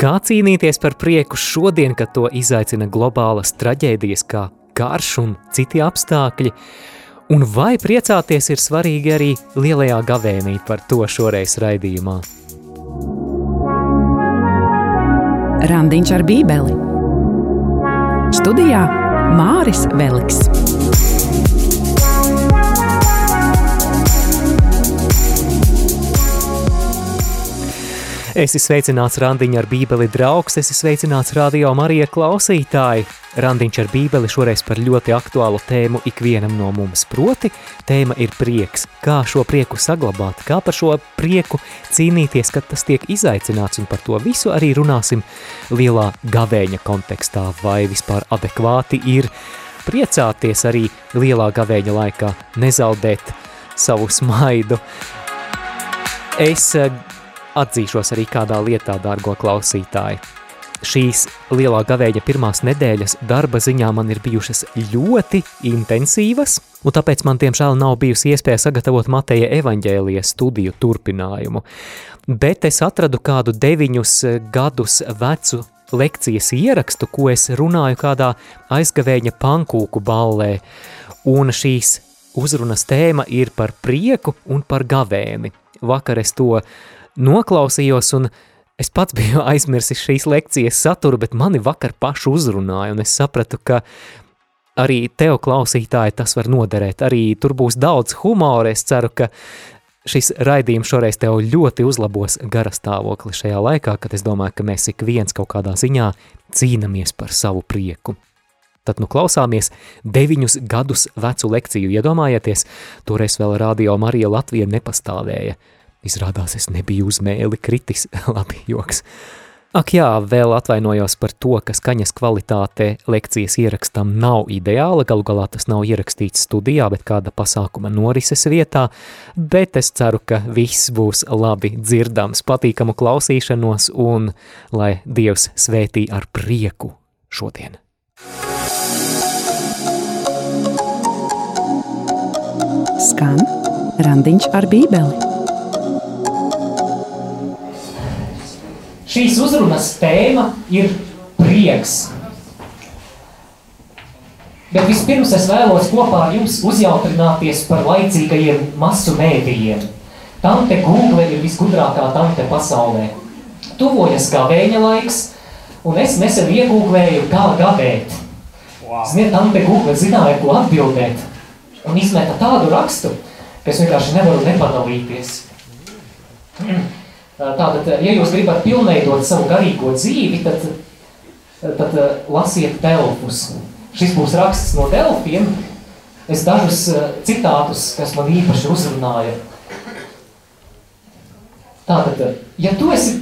Kā cīnīties par prieku šodien, kad to izaicina globālas traģēdijas kā karš un citi apstākļi? Un vai priecāties ir svarīgi arī lielajā gavēnī par to šoreiz raidījumā? Randiņš ar bībeli Studijā Māris Veliks. Es esmu sveicināts Randiņa ar bībeli draugs, es esmu sveicināts radio Marija klausītāji. Randiņš ar bībeli šoreiz par ļoti aktuālu tēmu ikvienam no mums, proti tēma ir prieks. Kā šo prieku saglabāt, kā par šo prieku cīnīties, kad tas tiek izaicināts, un par to visu arī runāsim lielā gavēņa kontekstā, vai vispār adekvāti ir priecāties arī lielā gavēņa laikā, nezaudēt savu smaidu. Es Atzīšos arī kādā lietā, dārgo klausītāji. Šīs lielā gavēņa pirmās nedēļas darba ziņā man ir bijušas ļoti intensīvas, un tāpēc man tiemžēl nav bijusi iespēja sagatavot Mateja evaņģēlijas studiju turpinājumu. Bet es atradu kādu deviņus gadus vecu lekcijas ierakstu, ko es runāju kādā aizgavēņa pankūku ballē, un šīs uzrunas tēma ir par prieku un par gavēni. Vakar es to noklausījos un es pats biju aizmirsis šīs lekcijas saturu, bet mani vakar pašu uzrunāja un es sapratu, ka arī tev klausītāji tas var noderēt, arī tur būs daudz humora, es ceru, ka šis raidījums šoreiz tev ļoti uzlabos gara stāvokli šajā laikā, kad es domāju, ka mēs ik viens kaut kādā ziņā cīnamies par savu prieku. Tad nu klausāmies deviņus gadus vecu lekciju, iedomājieties, toreiz vēl Radio Marija Latvija nepastāvēja – Izrādās, es nebiju uz mēli kritis, labi joks. Ak jā, vēl atvainojos par to, ka skaņas kvalitāte lekcijas ierakstam nav ideāla, galu galā tas nav ierakstīts studijā, bet kāda pasākuma norises vietā, bet es ceru, ka viss būs labi dzirdams, patīkamu klausīšanos un lai Dievs svētī ar prieku šodien. Skan randiņš ar bībeli. Šīs uzrunas tēma ir prieks. Bet vispirms es vēlos kopā ar jums uzjautrināties par laicīgajiem masu mēdījiem. Tante Google ir visgudrākā tante pasaulē. Tuvojas gavēņa laiks, un es nesen iegūglēju, kā gavēt. Wow. Ziniet, tante Google zināja, ko atbildēt, un izmeta tādu rakstu, ka es vienkārši nevaru nepadalīties. Mm. Tātad, ja jūs gribat pilnveidot savu garīgo dzīvi, tad, tad lasiet Delfus. Šis būs raksts no Delfiem. Es dažus citātus, kas man īpaši uzrunāja. Tātad, ja tu esi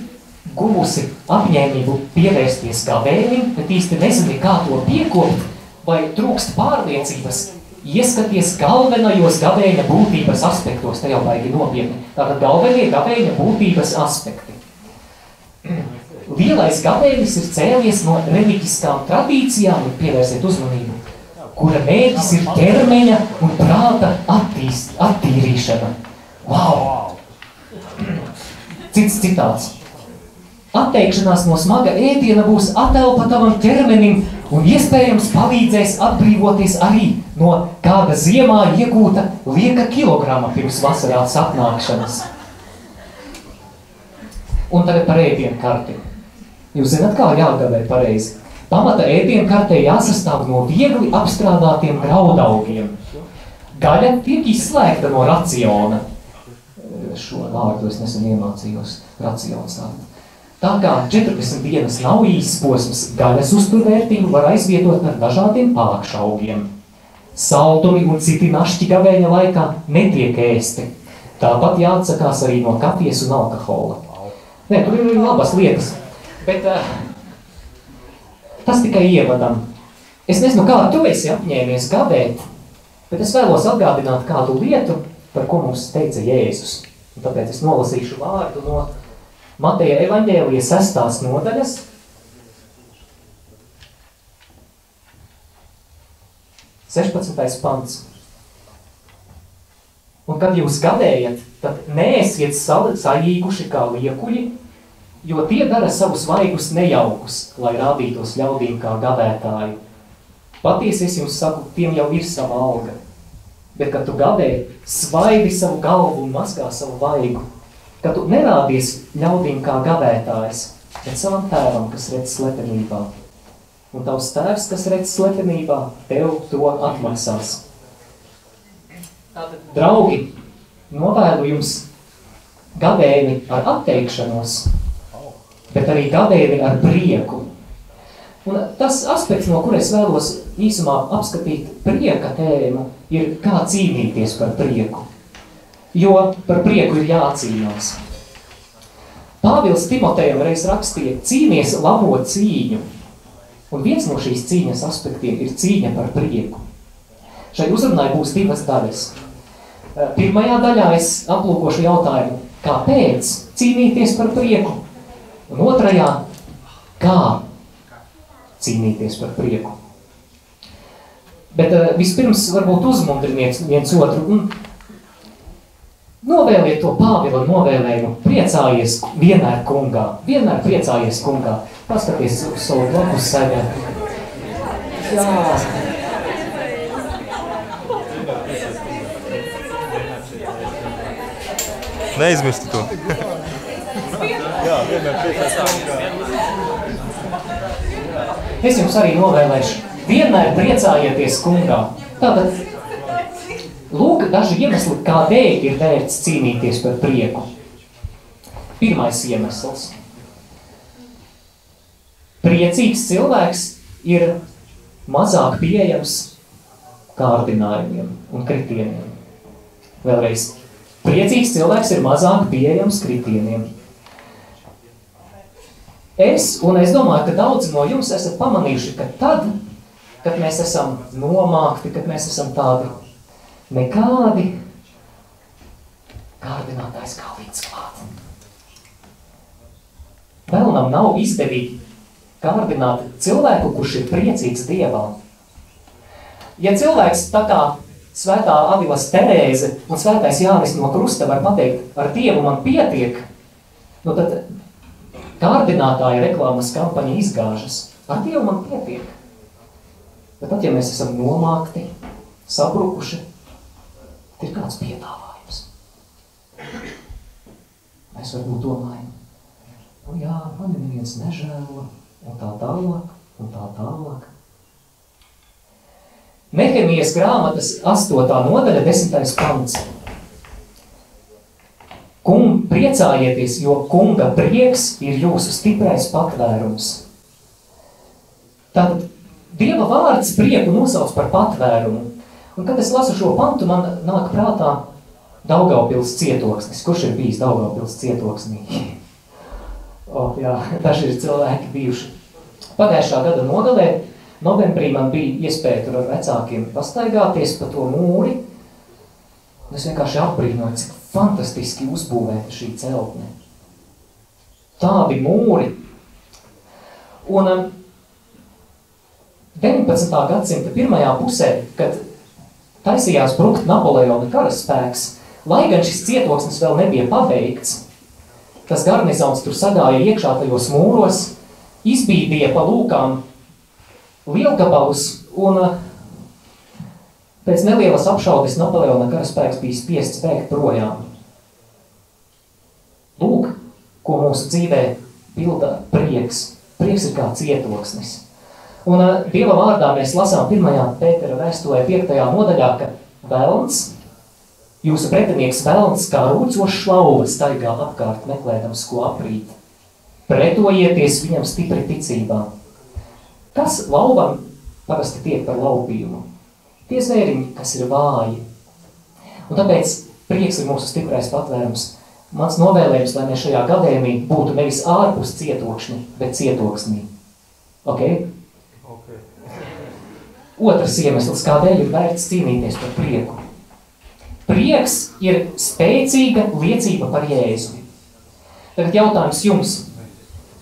guvusi apņēmību pievērsties kā vēlim, bet īsti nezini, kā to piekopt, vai trūkst pārliecības, Ieskaties galvenajos gavēņa būtības aspektos, te jau baigi nopietni. Tātad galvenie gavēņa būtības aspekti. Lielais gavēnis ir cēlies no reliģiskām tradīcijām, un pievērsiet uzmanību, kura mērķis ir ķermeņa un prāta attīst, attīrīšana. Wow! Cits citāts. Atteikšanās no smaga ēdiena būs atelpa tavam ķermenim un iespējams palīdzēs atbrīvoties arī no kāda ziemā iegūta lieka kilograma pirms vasarās atnākšanas. Un tagad par ēdienu karti. Jūs zināt, kā jāgavē pareizi? Pamata ēdienu kartē jāsastāv no viegli apstrādātiem graudaugiem. Gaļa tiek izslēgta no raciona. Šo vārdu es nesen iemācījos. Racions tātad. Tā kā 40 dienas nav īsts posms, gaļas uzturvērtību var aizvietot ar dažādiem pākšaugiem. Saldumi un citi našķi gavēņa laikā netiek ēsti. Tāpat jāatsakās arī no kafijas un alkohola. Nē, tur ir labas lietas, bet uh, tas tikai ievadam. Es nezinu, kā tu esi apņēmies gavēt, bet es vēlos atgādināt kādu lietu, par ko mums teica Jēzus. Un tāpēc es nolasīšu vārdu no Mateja evaņģēlija sestās nodaļas. Sešpadsmitais pants. Un kad jūs gadējat, tad neesiet sajīguši kā liekuļi, jo tie dara savus vaigus nejaukus, lai rādītos ļaudīm kā gavētāji. Patiesi es jums saku, tiem jau ir sava alga. Bet, kad tu gavē, svaidi savu galvu un mazgā savu vaigu, kad tu nerādies ļaudīm kā gavētājs, bet savam tēvam, kas redz slepenībā. Un tavs tēvs, kas redz slepenībā, tev to atmaksās. Draugi, novēlu jums gavēni ar atteikšanos, bet arī gavēni ar prieku. Un tas aspekts, no kur es vēlos īsumā apskatīt prieka tēmu, ir kā cīnīties par prieku. Jo par prieku ir jācīnās. Pāvils Timotejam reiz rakstīja, cīnies labo cīņu. Un viens no šīs cīņas aspektiem ir cīņa par prieku. Šai uzrunai būs divas daļas. Pirmajā daļā es aplūkošu jautājumu, kāpēc cīnīties par prieku? Un otrajā, kā cīnīties par prieku. Bet uh, vispirms varbūt uzmundriniet viens otru un novēliet to Pāvila novēlējumu, priecājies vienmēr kungā, vienmēr priecājies kungā. Paskaties uz savu blakus sēdē. Jā. Neizmirsti to. Jā, vienmēr priecājies kungā. Es jums arī novēlēšu, vienmēr priecājieties kungā. Tātad, lūk, daži iemesli, kādēļ ir vērts cīnīties par prieku. Pirmais iemesls. Priecīgs cilvēks ir mazāk pieejams kārdinājumiem un kritieniem. Vēlreiz, priecīgs cilvēks ir mazāk pieejams kritieniem. Es, un es domāju, ka daudzi no jums esat pamanījuši, ka tad, kad mēs esam nomākti, kad mēs esam tādi nekādi, kārdinātājs kā līdz klāt. Vēlnam nav izdevīgi kārdināt cilvēku, kurš ir priecīgs Dievā. Ja cilvēks tā kā svētā Avilas Terēze un svētais Jānis no krusta var pateikt, ar Dievu man pietiek, nu tad kārdinātāja reklāmas kampaņa izgāžas. Ar Dievu man pietiek. Bet tad, ja mēs esam nomākti, sabrukuši, ir kāds piedāvājums. Mēs varbūt domājam, nu jā, mani neviens nežēlo, un tā tālāk, un tā tālāk. Nehemijas grāmatas 8. nodaļa, 10. pants. Kung, priecājieties, jo kunga prieks ir jūsu stiprais patvērums. Tātad Dieva vārds prieku nosauc par patvērumu. Un, kad es lasu šo pantu, man nāk prātā Daugavpils cietoksnis. Kurš ir bijis Daugavpils cietoksnī? oh, jā, daži ir cilvēki bijuši. Pagājušā gada nogalē, novembrī man bija iespēja tur ar vecākiem pastaigāties pa to mūri. Un es vienkārši apbrīnoju, cik fantastiski uzbūvēta šī celtne. Tādi mūri. Un 19. Um, gadsimta pirmajā pusē, kad taisījās brukt Napoleona karaspēks, lai gan šis cietoksnis vēl nebija pabeigts, tas garnizons tur sagāja iekšā tajos mūros, izbīdīja pa lūkām lielgabalus un uh, Pēc nelielas apšaudes Napoleona karaspēks bija spiests bēgt projām. Lūk, ko mūsu dzīvē pilda prieks. Prieks ir kā cietoksnis. Un Dieva vārdā mēs lasām 1. Pētera vēstulē 5. nodaļā, ka velns, jūsu pretinieks velns, kā rūcošs lauva staigā apkārt meklēdams, ko aprīt. Pretojieties viņam stipri ticībā. Kas lauvam parasti tiek par laupījumu? Tie zvēriņi, kas ir vāji. Un tāpēc prieks ir mūsu stiprais patvērums. Mans novēlējums, lai mēs šajā gadījumī būtu nevis ārpus cietokšņi, bet cietoksnī. Ok? okay. Otrs iemesls, kādēļ ir vērts cīnīties par prieku. Prieks ir spēcīga liecība par Jēzu. Tagad jautājums jums.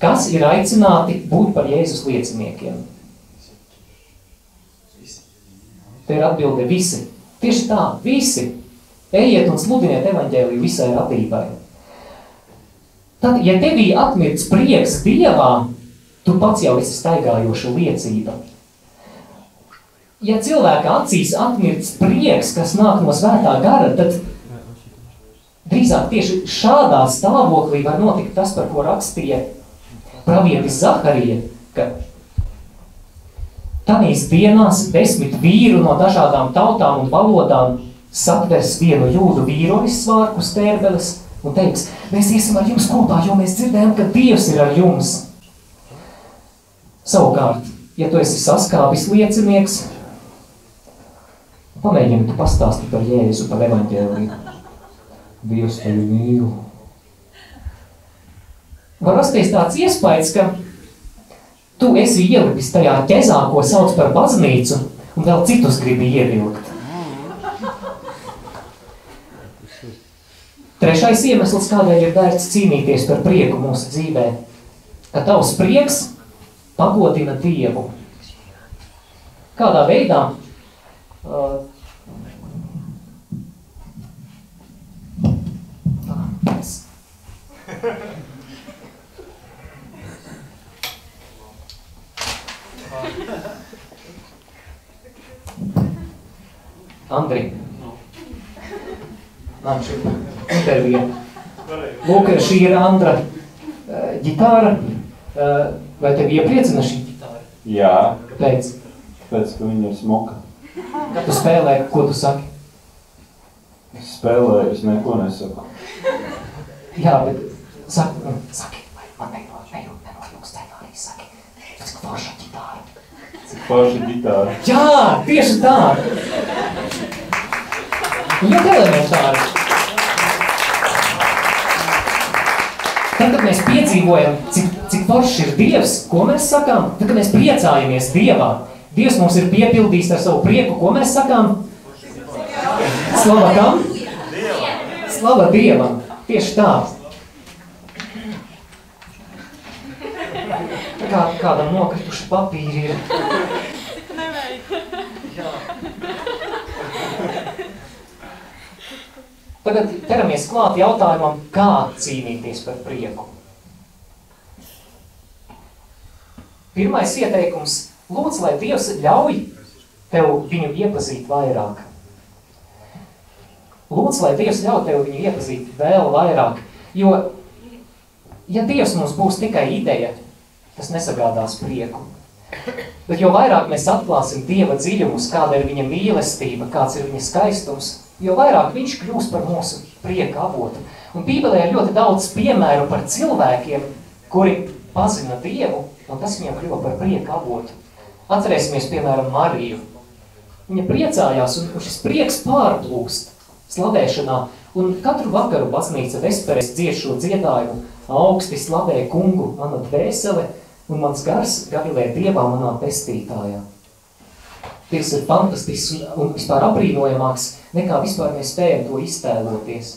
Kas ir aicināti būt par Jēzus lieciniekiem? Te ir atbilde visi. Tieši tā, visi. Ejiet un sludiniet evaņģēliju visai radībai. Tad, ja tevī atmirts prieks Dievā, tu pats jau esi staigājoša liecība. Ja cilvēka acīs atmirts prieks, kas nāk no svētā gara, tad drīzāk tieši šādā stāvoklī var notikt tas, par ko rakstīja pravietis Zaharija, ka Tanīs dienās desmit vīru no dažādām tautām un valodām satvers vienu jūdu vīru svārku stērbeles un teiks, mēs iesim ar jums kopā, jo mēs dzirdējam, ka Dievs ir ar jums. Savukārt, ja tu esi saskābis liecinieks, pamēģini pastāstīt par Jēzu, par evaņģēliju. Dievs tevi mīl. Var rasties tāds iespējas, ka tu esi ielipis tajā ķezā, ko sauc par baznīcu, un vēl citus gribi ievilkt. Trešais iemesls, kādēļ ir vērts cīnīties par prieku mūsu dzīvē, ka tavs prieks pagodina Dievu. Kādā veidā? Uh, Andri, man šī intervija. Lūk, šī ir Andra uh, ģitāra. Uh, vai tevi iepriecina šī ģitāra? Jā. Kāpēc? Tāpēc, ka viņa ir smuka. Kad tu spēlē, ko tu saki? Es spēlēju, es neko nesaku. Jā, bet saki, nu, saki, vai man nejūt, nejūt, nenojūks scenārijas, saki, cik forša ģitāra. Cik forša ģitāra. Jā, tieši tā. Ļoti elementāri. Tad, kad mēs piedzīvojam, cik, cik foršs ir Dievs, ko mēs sakām? Tad, kad mēs priecājamies Dievā, Dievs mums ir piepildījis ar savu prieku, ko mēs sakām? Slava kam? Slava Dievam. Tieši tā. Kā, kādam nokrituši papīri ir. Tagad ķeramies klāt jautājumam, kā cīnīties par prieku. Pirmais ieteikums – lūdz, lai Dievs ļauj tev viņu iepazīt vairāk. Lūdzu, lai Dievs ļauj tev viņu iepazīt vēl vairāk, jo, ja Dievs mums būs tikai ideja, tas nesagādās prieku. Bet jo vairāk mēs atklāsim Dieva dziļumus, kāda ir viņa mīlestība, kāds ir viņa skaistums, jo vairāk viņš kļūs par mūsu prieka avotu. Un Bībelē ir ļoti daudz piemēru par cilvēkiem, kuri pazina Dievu, un tas viņam kļuva par prieka avotu. Atcerēsimies, piemēram, Mariju. Viņa priecājās, un šis prieks pārplūst slavēšanā, un katru vakaru baznīca vesperēs dzied šo dziedājumu, augsti slavē kungu, mana dvēsele, un mans gars gavilē Dievā manā pestītājā. Tas ir fantastisks un, vispār abrīnojamāks, nekā vispār mēs spējam to iztēloties.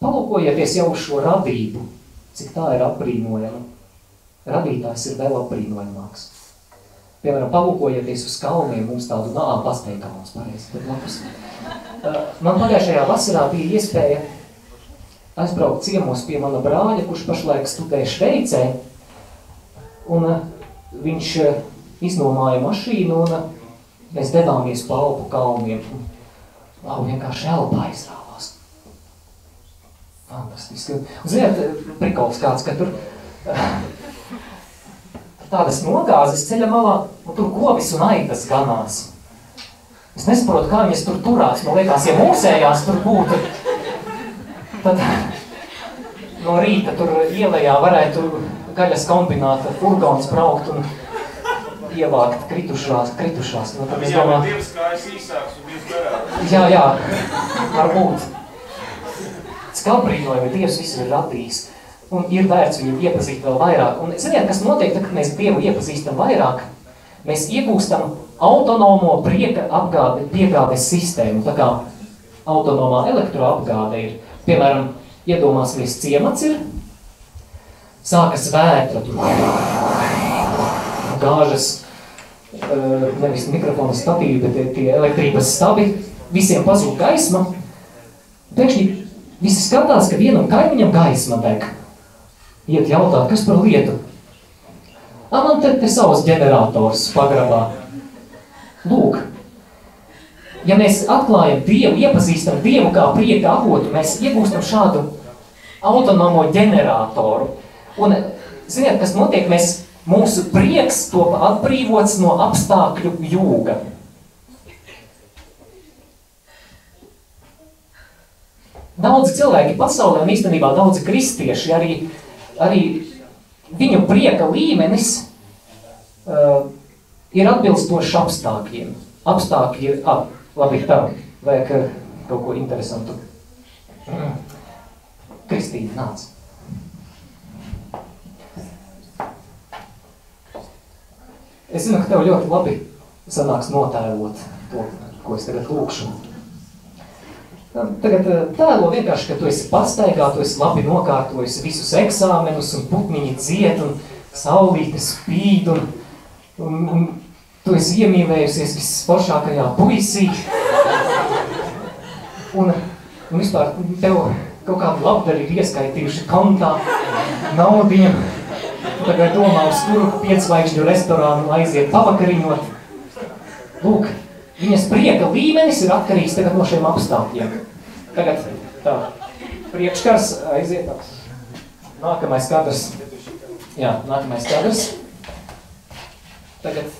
Palūkojieties jau uz šo radību, cik tā ir abrīnojama. Radītājs ir vēl abrīnojamāks. Piemēram, palūkojieties uz kalniem, mums tādu nā, pasteikā mums pareizi, bet labas. Man pagājušajā vasarā bija iespēja aizbraukt ciemos pie mana brāļa, kurš pašlaik studē Šveicē, un viņš iznomāja mašīnu, un mēs devāmies pa Alpu kalniem. Wow, vienkārši elpa aizrāvās. Fantastiski. Un, ziniet, prikols kāds, ka tur tādas nogāzes ceļa malā, un tur govis un aitas ganās. Es nesaprotu, kā viņas tur turās. Man liekas, ja mūsējās tur būtu, tad no rīta tur ielējā varētu gaļas kombināta furgons braukt un ievākt kritušās, kritušās. Nu, tad es domāju, divas kājas īsāks un divas garākas. jā, jā, varbūt. Skabrīnojumi Dievs visu ir radījis un ir vērts viņu iepazīt vēl vairāk. Un ziniet, kas notiek, tad, kad mēs Dievu iepazīstam vairāk, mēs iegūstam autonomo prieka apgāde, piegādes sistēmu. Tā kā autonomā elektroapgāde ir, piemēram, iedomāsimies ciemats ir, sākas vētra, gāžas, nevis mikrofona statīvi, bet tie elektrības stabi, visiem pazūd gaisma, pēkšņi Visi skatās, ka vienam kaimiņam gaisma deg. Iet jautāt, kas par lietu? A, man te, te savs ģenerators pagrabā. Lūk, ja mēs atklājam Dievu, iepazīstam Dievu kā prieka avotu, mēs iegūstam šādu autonomo ģeneratoru. Un, ziniet, kas notiek, mēs, mūsu prieks top atbrīvots no apstākļu jūga. Daudzi cilvēki pasaulē, un īstenībā daudzi kristieši, arī, arī viņu prieka līmenis uh, ir atbilstošs apstākļiem. Apstākļi ah, labi, tā, vajag uh, kaut ko interesantu. Kristīna, nāc. Es zinu, ka tev ļoti labi sanāks notēlot to, ko es tagad lūkšu. Tagad eh, tēlo vienkārši, ka tu esi pastaigā, tu esi labi nokārtojis visus eksāmenus un putniņi dzied un saulīte spīd un, un, un tu esi iemīlējusies visforšākajā puisī. Un, un vispār tev kaut kādu labdarīgi ieskaitījuši kontā naudiņu. Tagad domā, uz kuru piecvaigžņu restorānu aiziet pavakariņot. Lūk, Viņas prieka līmenis ir atkarīgs tagad no šiem apstākļiem. Tagad tā, priekškars aiziet. Nākamais kadrs. Jā, nākamais kadrs. Tagad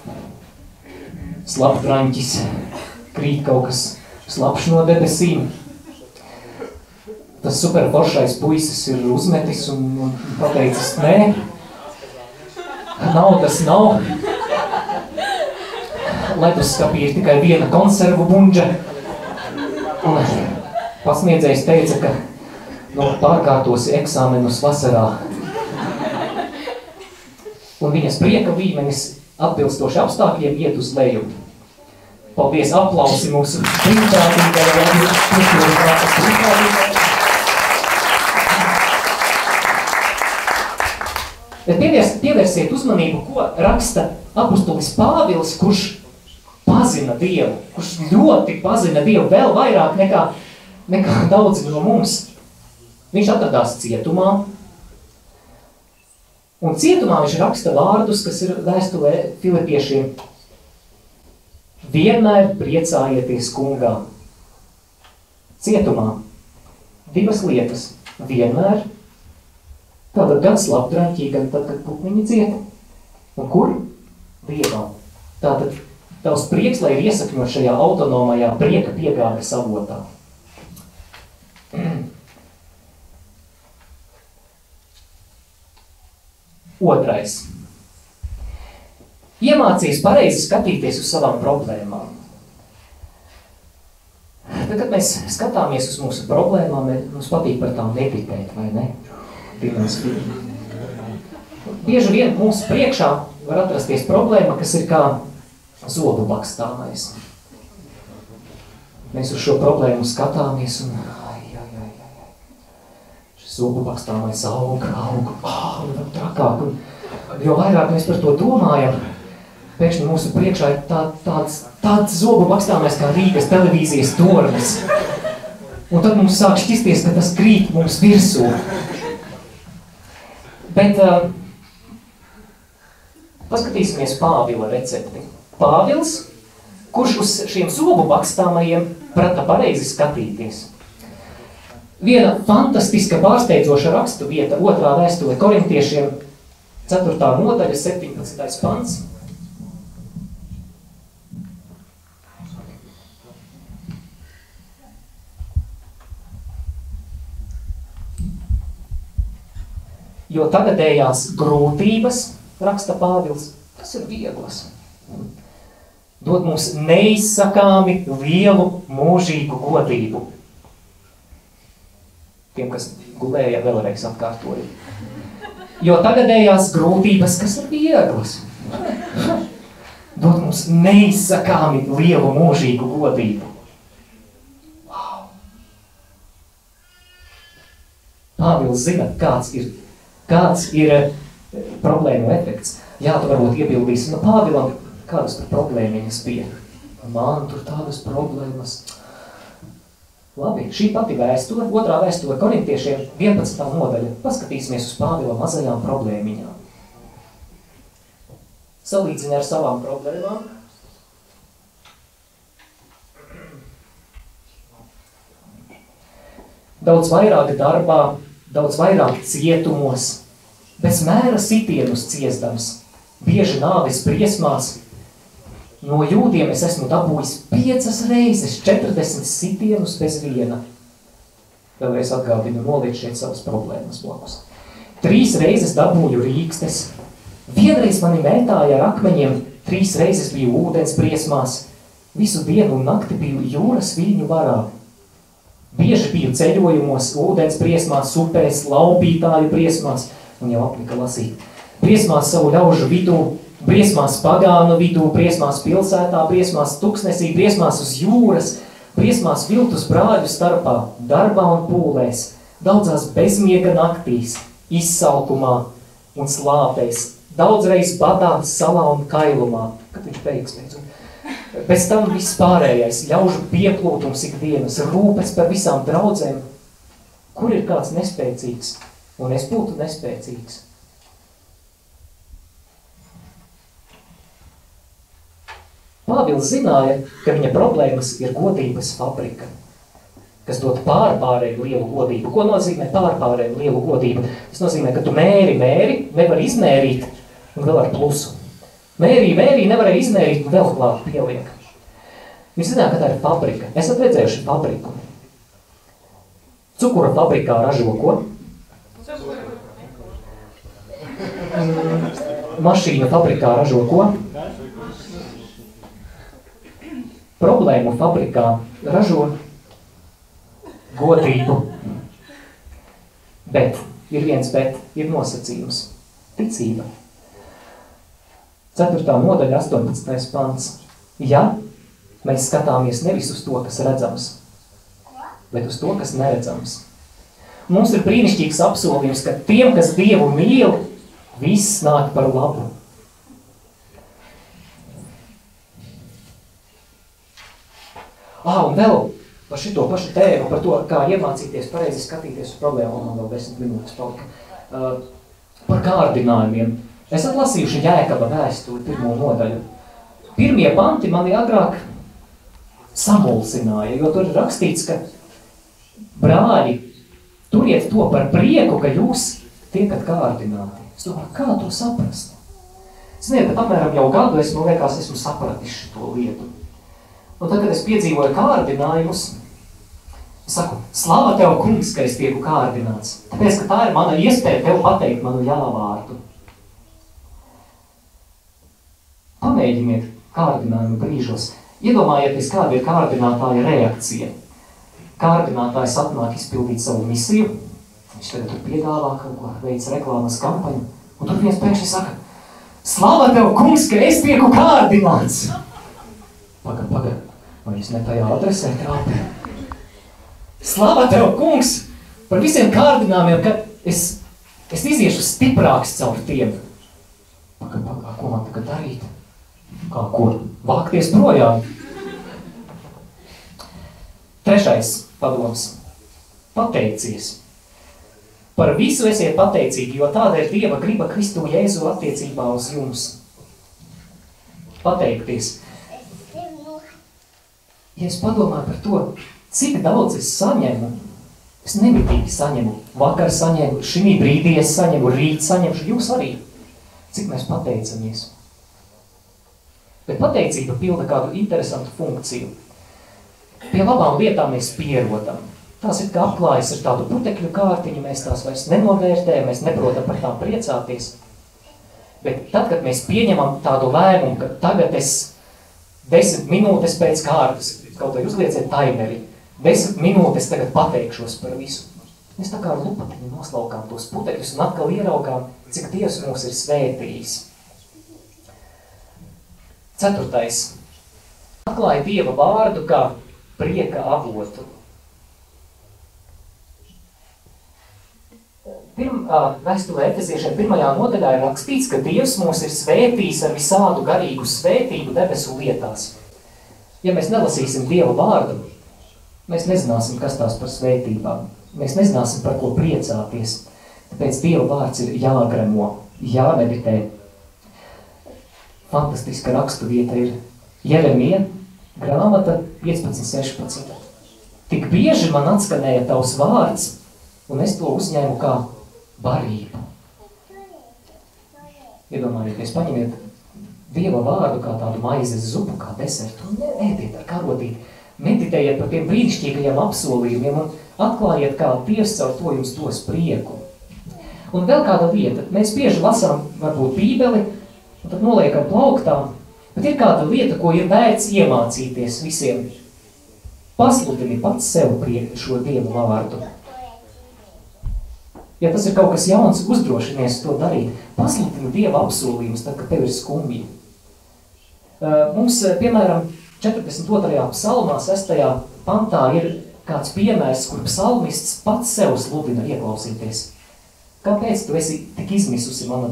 slaptraņķis krīt kaut kas slapš no debesīm. Tas superforšais puisis ir uzmetis un, un pateicis, nē, naudas nav, leduskapī ir tikai viena konservu bunģa. Un pasniedzējs teica, ka nu, pārkārtosi eksāmenus vasarā. Un viņas prieka līmenis atbilstoši apstākļiem iet uz leju. Paldies, aplausi mūsu brīvprātīgajai. Bet pievies, pievērsiet uzmanību, ko raksta apustulis Pāvils, kurš pazina Dievu, kurš ļoti pazina Dievu vēl vairāk nekā, nekā daudzi no mums. Viņš atradās cietumā, un cietumā viņš raksta vārdus, kas ir vēstulē filipiešiem. Vienmēr priecājieties kungā. Cietumā divas lietas. Vienmēr, tātad gan slapdraņķī, gan tad, kad putniņi cieta. Un kur? Dievā. Tātad Tavs prieks, lai ir iesakņot šajā autonomajā prieka piegādes avotā. Otrais. Iemācīs pareizi skatīties uz savām problēmām. Tad, kad mēs skatāmies uz mūsu problēmām, mums patīk par tām meditēt, vai ne? Bieži vien mūsu priekšā var atrasties problēma, kas ir kā zobu bakstāmais. Mēs uz šo problēmu skatāmies un ai, ai, ai, ai. Šis zobu bakstāmais aug, aug, aug, un trakāk. Un jo vairāk mēs par to domājam, pēkšņi mūsu priekšā ir tā, tāds, tāds zobu bakstāmais kā Rīgas televīzijas tornis. Un tad mums sāk šķisties, ka tas krīt mums virsū. Bet uh, paskatīsimies Pāvila recepti. Pāvils, kurš uz šiem zobu bakstāmajiem prata pareizi skatīties. Viena fantastiska pārsteidzoša rakstu vieta otrā vēstule korintiešiem 4. nodaļa 17. pants. Jo tagadējās grūtības, raksta Pāvils, tas ir vieglas dod mums neizsakāmi lielu mūžīgu godību. Tiem, kas gulēja, vēlreiz atkārtoju. Jo tagadējās grūtības, kas ir vieglas, dod mums neizsakāmi lielu mūžīgu godību. Wow. Pāvils zina, kāds ir, kāds ir eh, problēmu efekts. Jā, tu varbūt iebildīsi, no Pāvilam kādas tur problēmiņas bija. Man tur tādas problēmas. Labi, šī pati vēsture, otrā vēsture korintiešiem 11. nodaļa. Paskatīsimies uz Pāvila mazajām problēmiņām. Salīdzina ar savām problēmām. Daudz vairāk darbā, daudz vairāk cietumos, bez mēra sitienus ciestams, bieži nāvis briesmās, No jūdiem es esmu dabūjis piecas reizes 40 sitienus bez viena. Vēlreiz atgādinu, noliec šeit savas problēmas blakus. Trīs reizes dabūju rīkstes. Vienreiz mani mētāja ar akmeņiem, trīs reizes biju ūdens briesmās. Visu dienu un nakti biju jūras viļņu varā. Bieži biju ceļojumos, ūdens briesmās, upēs, laubītāju briesmās, un jau aplika lasīt. Briesmās savu ļaužu vidū, briesmās pagānu vidū, briesmās pilsētā, briesmās tuksnesī, briesmās uz jūras, briesmās viltus brāļu starpā, darbā un pūlēs, daudzās bezmiega naktīs, izsalkumā un slāpēs, daudzreiz badā, salā un kailumā, kad viņš beigas beidzot. Pēc tam viss pārējais, ļaužu pieplūtums ikdienas, rūpes par visām draudzēm, kur ir kāds nespēcīgs, un es būtu nespēcīgs. Pāvils zināja, ka viņa problēmas ir godības fabrika, kas dod pārpārēju lielu godību. Ko nozīmē pārpārēju lielu godību? Tas nozīmē, ka tu mēri, mēri, nevar izmērīt un vēl ar plusu. Mērī, mērī nevarēja izmērīt un vēl klāt pieliek. Viņš zināja, ka tā ir fabrika. Esat redzējuši fabriku. Cukura fabrikā ražo ko? Mašīnu fabrikā ražo ko? Problēmu fabrikā ražo godību. Bet, ir viens bet, ir nosacījums. Ticība. 4. nodaļa, 18. pants. Ja mēs skatāmies nevis uz to, kas redzams, bet uz to, kas neredzams. Mums ir brīnišķīgs apsolījums, ka tiem, kas Dievu mīl, viss nāk par labu. Ah, un vēl par šito pašu tēmu, par to, kā iemācīties pareizi skatīties uz problēmu, man vēl desmit minūtes palika. Uh, par kārdinājumiem. Esat lasījuši Jēkaba vēstuli pirmo nodaļu. Pirmie panti mani agrāk samulsināja, jo tur ir rakstīts, ka brāļi, turiet to par prieku, ka jūs tiekat kārdināti. Es domāju, kā to saprast? Ziniet, apmēram jau gadu es, man liekas, esmu sapratis to lietu. Un tad, kad es piedzīvoju kārdinājumus, es saku, slava Tev, kungs, ka es tieku kārdināts. Tāpēc, ka tā ir mana iespēja Tev pateikt manu jāvārdu. Pamēģiniet kārdinājumu brīžos. Iedomājieties, kāda ir kārdinātāja reakcija. Kārdinātājs atnāk izpildīt savu misiju, viņš tagad tur piedāvā kaut ko, veic reklāmas kampaņu, un tur viens pēkšņi saka, slava Tev, kungs, ka es tieku kārdināts. Pagad, pagad, Vai es ne tajā adresē trāpīju? Slava Tev, kungs, par visiem kārdinājumiem, ka es, es iziešu stiprāks caur tiem. Pagad, pagad, ko man tagad darīt? Kā ko? Vākties projām. Trešais padoms. Pateicies. Par visu esiet pateicīgi, jo tāda ir Dieva griba Kristu Jēzu attiecībā uz jums. Pateikties ja es padomāju par to, cik daudz es saņemu, es nemitīgi saņemu, vakar saņemu, šī brīdī es saņemu, rīt saņemšu, jūs arī. Cik mēs pateicamies. Bet pateicība pilda kādu interesantu funkciju. Pie labām lietām mēs pierodam. Tās ir kā apklājas ar tādu putekļu kārtiņu, mēs tās vairs nenovērtējam, mēs neprotam par tām priecāties. Bet tad, kad mēs pieņemam tādu lēmumu, ka tagad es desmit minūtes pēc kārtas kaut vai uzlieciet taimeri. Desmit minūtes tagad pateikšos par visu. Mēs tā kā ar lupatiņu noslaukām tos putekļus un atkal ieraugām, cik Dievs mūs ir svētījis. Ceturtais. Atklāja Dieva vārdu kā prieka avotu. Vēstulē Efeziešiem pirmajā nodaļā ir rakstīts, ka Dievs mūs ir svētījis ar visādu garīgu svētību debesu lietās ja mēs nelasīsim Dieva vārdu, Mēs nezināsim, kas tās par svētībām. Mēs nezināsim, par ko priecāties. Tāpēc Dieva vārds ir jāgremo, jāmeditē. Fantastiska rakstu vieta ir Jeremija, grāmata 15.16. Tik bieži man atskanēja tavs vārds, un es to uzņēmu kā barību. Iedomājieties, paņemiet Dieva vārdu kā tādu maizes zupu, kā desertu, un ēdiet ar karotīti. Meditējiet par tiem brīnišķīgajiem apsolījumiem un atklājiet, kā Dievs caur to jums dos prieku. Un vēl kāda lieta, mēs bieži lasām varbūt bībeli, un tad noliekam plauktā, bet ir kāda lieta, ko ir vērts iemācīties visiem. Pasludini pats sev priek šo Dievu vārdu. Ja tas ir kaut kas jauns, uzdrošinies to darīt. Pasludini Dieva apsolījumus, tad, kad tev ir skumji. Mums, piemēram, 42. psalmā, 6. pantā ir kāds piemērs, kur psalmists pats sev sludina ieklausīties. Kāpēc tu esi tik izmisusi mana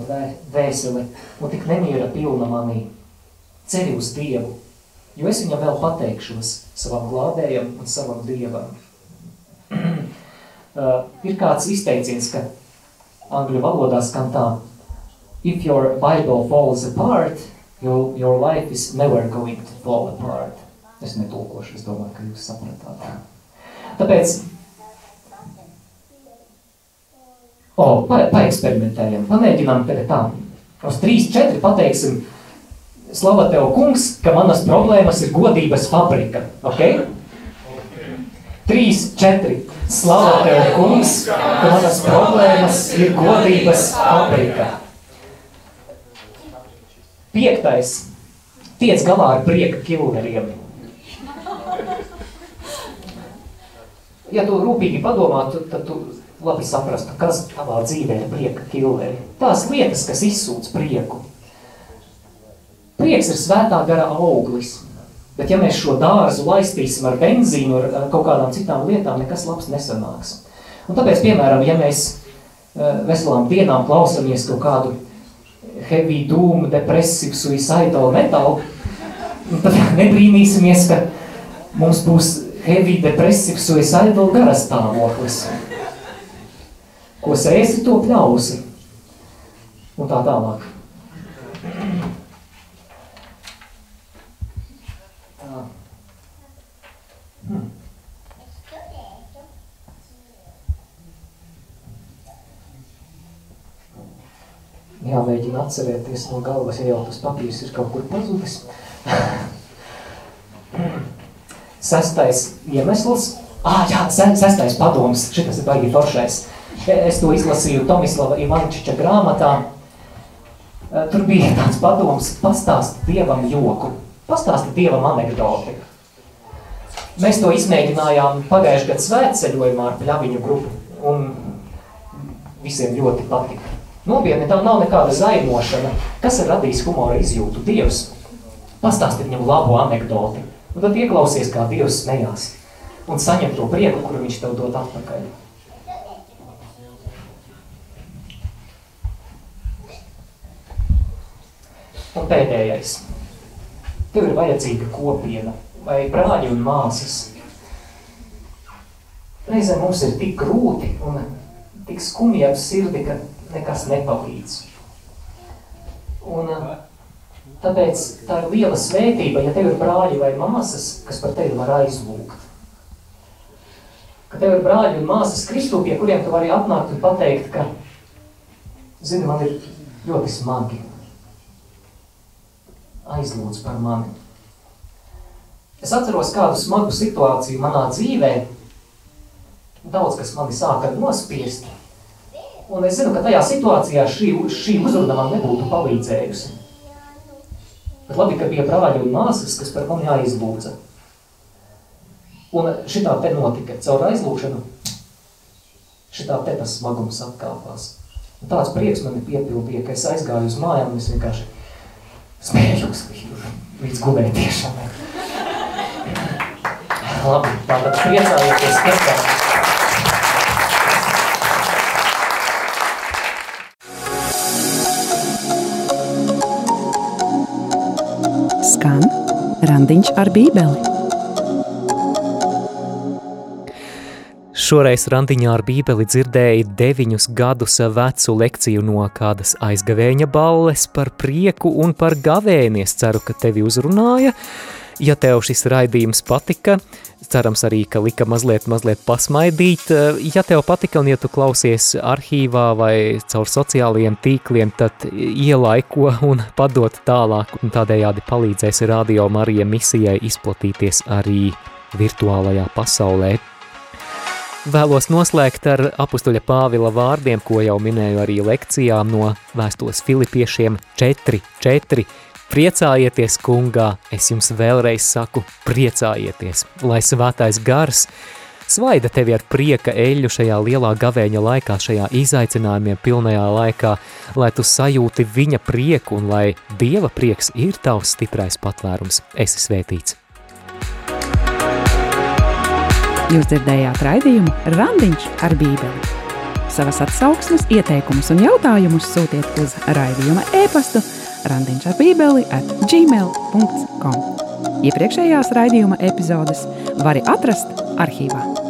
dvēsele un tik nemiera pilna manī? Ceri uz Dievu, jo es viņam vēl pateikšos savam glābējam un savam Dievam. uh, ir kāds izteiciens, ka angļu valodā skan tā If your Bible falls apart, your, your life is never going to fall apart. Es netulkošu, es domāju, ka jūs sapratāt. Tāpēc, o, pa, paeksperimentējam, pamēģinām tagad tā. Uz 3-4 pateiksim, slava tev kungs, ka manas problēmas ir godības fabrika, ok? 3, 4. Slava tev kungs, ka manas problēmas ir godības fabrika. Piektais. Tiec galā ar prieka kilneriem. Ja tu rūpīgi padomātu, tad tu labi saprastu, kas tavā dzīvē ir prieka kilneri. Tās lietas, kas izsūc prieku. Prieks ir svētā gara auglis. Bet ja mēs šo dārzu laistīsim ar benzīnu, ar kaut kādām citām lietām, nekas labs nesanāks. Un tāpēc, piemēram, ja mēs eh, veselām dienām klausamies kaut kādu heavy doom, depressive, suicidal metal, tad nebrīnīsimies, ka mums būs heavy, depressive, suicidal garastāvoklis. Ko sēsi, to pļausi. Un tā tālāk. Tā. Hmm. Jāmēģina atcerēties no galvas, ja jau tas papīrs ir kaut kur pazudis. Sestais iemesls, ah, jā, sestais padoms, šitas ir baigi foršais. Es to izlasīju Tomislava Ivančiča grāmatā. Tur bija tāds padoms, pastāst Dievam joku, pastāst Dievam anekdoti. Mēs to izmēģinājām pagājušajā gadu svētceļojumā ar pļaviņu grupu, un visiem ļoti patika. Nopietni, tam nav nekāda zaimošana. Kas ir radījis humora izjūtu? Dievs. Pastāsti viņam labu anekdoti. Un tad ieklausies, kā Dievs smējās. Un saņem to prieku, kuru viņš tev dod atpakaļ. Un pēdējais. Tev ir vajadzīga kopiena vai brāļi un māsas. Reizēm mums ir tik grūti un tik skumji ap sirdi, ka nekas nepalīdz. Un tāpēc tā ir liela svētība, ja tev ir brāļi vai māsas, kas par tevi var aizlūgt. Ka tev ir brāļi un māsas Kristu, pie kuriem tu vari atnākt un pateikt, ka, zini, man ir ļoti smagi. Aizlūdz par mani. Es atceros kādu smagu situāciju manā dzīvē. Daudz, kas mani sāka nospiest. Un es zinu, ka tajā situācijā šī, šī uzruna man nebūtu palīdzējusi. Bet labi, ka bija brāļi un māsas, kas par mani aizlūdza. Un šitā te notika caur aizlūkšanu. Šitā te tas smagums atkāpās. Un tāds prieks mani piepildīja, ka es aizgāju uz mājām un es vienkārši smējos līdz gulētiešanai. Labi, tātad priecājieties, tiešām. Randiņš ar Bībeli. Šoreiz randiņā ar bībeli dzirdēja deviņus gadus vecu lekciju no kādas aizgavēņa balles par prieku un par gavēnies. Ceru, ka tevi uzrunāja. Ja tev šis raidījums patika, cerams arī, ka lika mazliet, mazliet pasmaidīt. Ja tev patika un ja tu klausies arhīvā vai caur sociālajiem tīkliem, tad ielaiko un padot tālāk un tādējādi palīdzēsi Radio Marija misijai izplatīties arī virtuālajā pasaulē. Vēlos noslēgt ar apustuļa Pāvila vārdiem, ko jau minēju arī lekcijā no vēstules Filipiešiem 4, 4. Priecājieties, kungā, es jums vēlreiz saku, priecājieties, lai svētais gars svaida tevi ar prieka eļļu šajā lielā gavēņa laikā, šajā izaicinājumiem pilnajā laikā, lai tu sajūti viņa prieku un lai Dieva prieks ir tavs stiprais patvērums. Esi svētīts! Jūs dzirdējāt raidījumu Randiņš ar Bībeli. Savas atsauksmes, ieteikumus un jautājumus sūtiet uz raidījuma e-pastu randiņš ar bībeli at gmail.com. Iepriekšējās raidījuma epizodes var atrast arhīvā.